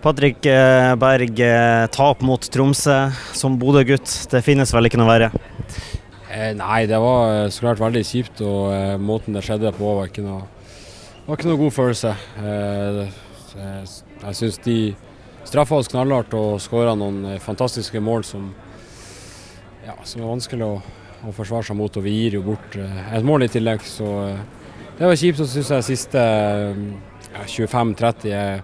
Patrick eh, Berg, eh, tap mot Tromsø som Bodø-gutt. Det finnes vel ikke noe verre? Eh, nei, det var så klart veldig kjipt. Og måten det skjedde på var ikke noe, var ikke noe god følelse. Jeg jeg syns de straffa oss knallhardt og skåra noen fantastiske mål som, ja, som er vanskelig å, å forsvare seg mot. Og vi gir jo bort et mål i tillegg, så det var kjipt. Så syns jeg siste eh, ja, 25-30 er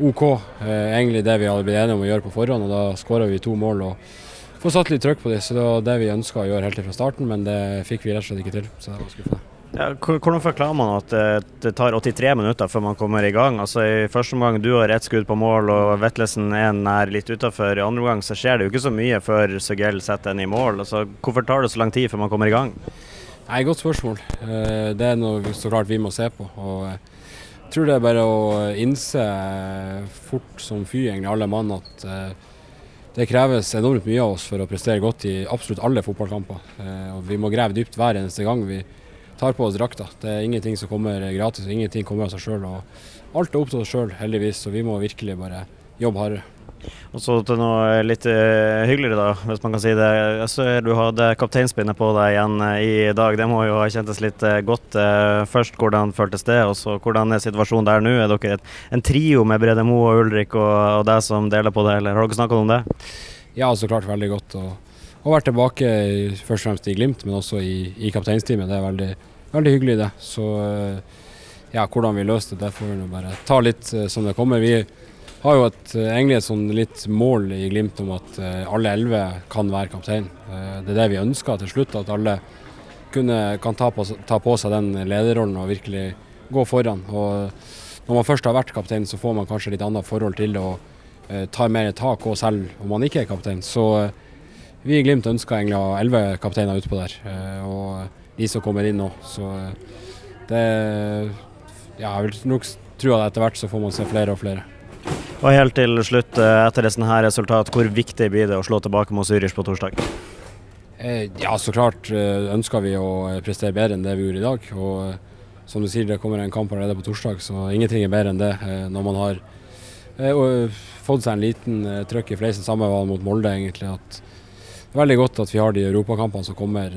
OK. Eh, egentlig det vi hadde blitt enige om å gjøre på forhånd, og da skåra vi to mål. og Får satt litt trøkk på det, så det var det vi ønska å gjøre helt fra starten, men det fikk vi rett og slett ikke til. Så det var skuffende. Ja, hvordan forklarer man at det, det tar 83 minutter før man kommer i gang? Altså I første omgang du har ett skudd på mål og Vetlesen er nær litt utafor. I andre omgang så skjer det jo ikke så mye før Søgel setter den i mål. Altså, hvorfor tar det så lang tid før man kommer i gang? Nei, Godt spørsmål. Eh, Det er noe så klart vi må se på. og eh, Jeg tror det er bare å innse eh, fort som fy, egentlig alle mann, at eh, det kreves enormt mye av oss for å prestere godt i absolutt alle fotballkamper. Eh, Og Vi må grave dypt hver eneste gang vi tar på oss drakta. Det er ingenting som kommer gratis, og ingenting kommer av seg sjøl. Alt er opp til oss sjøl, heldigvis, så vi må virkelig bare jobbe hardere. Og så til noe litt eh, hyggeligere, da, hvis man kan si det. Jeg ser du hadde kapteinspinnet på deg igjen eh, i dag. Det må jo ha kjentes litt eh, godt. Først hvordan føltes det, og så hvordan er situasjonen der nå? Er dere en trio med Brede Moe og Ulrik og, og deg som deler på det, eller har dere snakket om det? Ja, så klart veldig godt å, å være tilbake først og fremst i Glimt, men også i, i kapteinsteamet. Det er veldig, veldig hyggelig, det. Så ja, hvordan vi løser det, det får vi nå bare ta litt som det kommer. Vi har jo et, eh, egentlig et sånn litt mål i Glimt om at eh, alle elleve kan være kaptein. Eh, det er det vi ønsker til slutt, at alle kunne, kan ta på, ta på seg den lederrollen og virkelig gå foran. Og når man først har vært kaptein, så får man kanskje litt annet forhold til det. og tar mer tak òg selv om man ikke er kaptein. Så vi i Glimt ønsker egentlig å ha elleve kapteiner utpå der, og de som kommer inn nå. Så det Ja, jeg vil nok tro at etter hvert så får man se flere og flere. Og helt til slutt, eh, etter et sånt her resultat, hvor viktig blir det å slå tilbake mot Zürich på torsdag? Eh, Ja, så klart eh, ønsker vi å prestere bedre enn det vi gjorde i dag. Og som du sier, det kommer en kamp allerede på torsdag, så ingenting er bedre enn det. Når man har fått seg en liten trøkk i fleisen, samme var mot Molde egentlig. at det er veldig godt at vi har de europakampene som kommer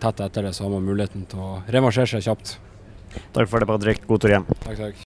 tett etter det, så har man muligheten til å revansjere seg kjapt. Takk for det, Patrick. God tur hjem. Takk, takk.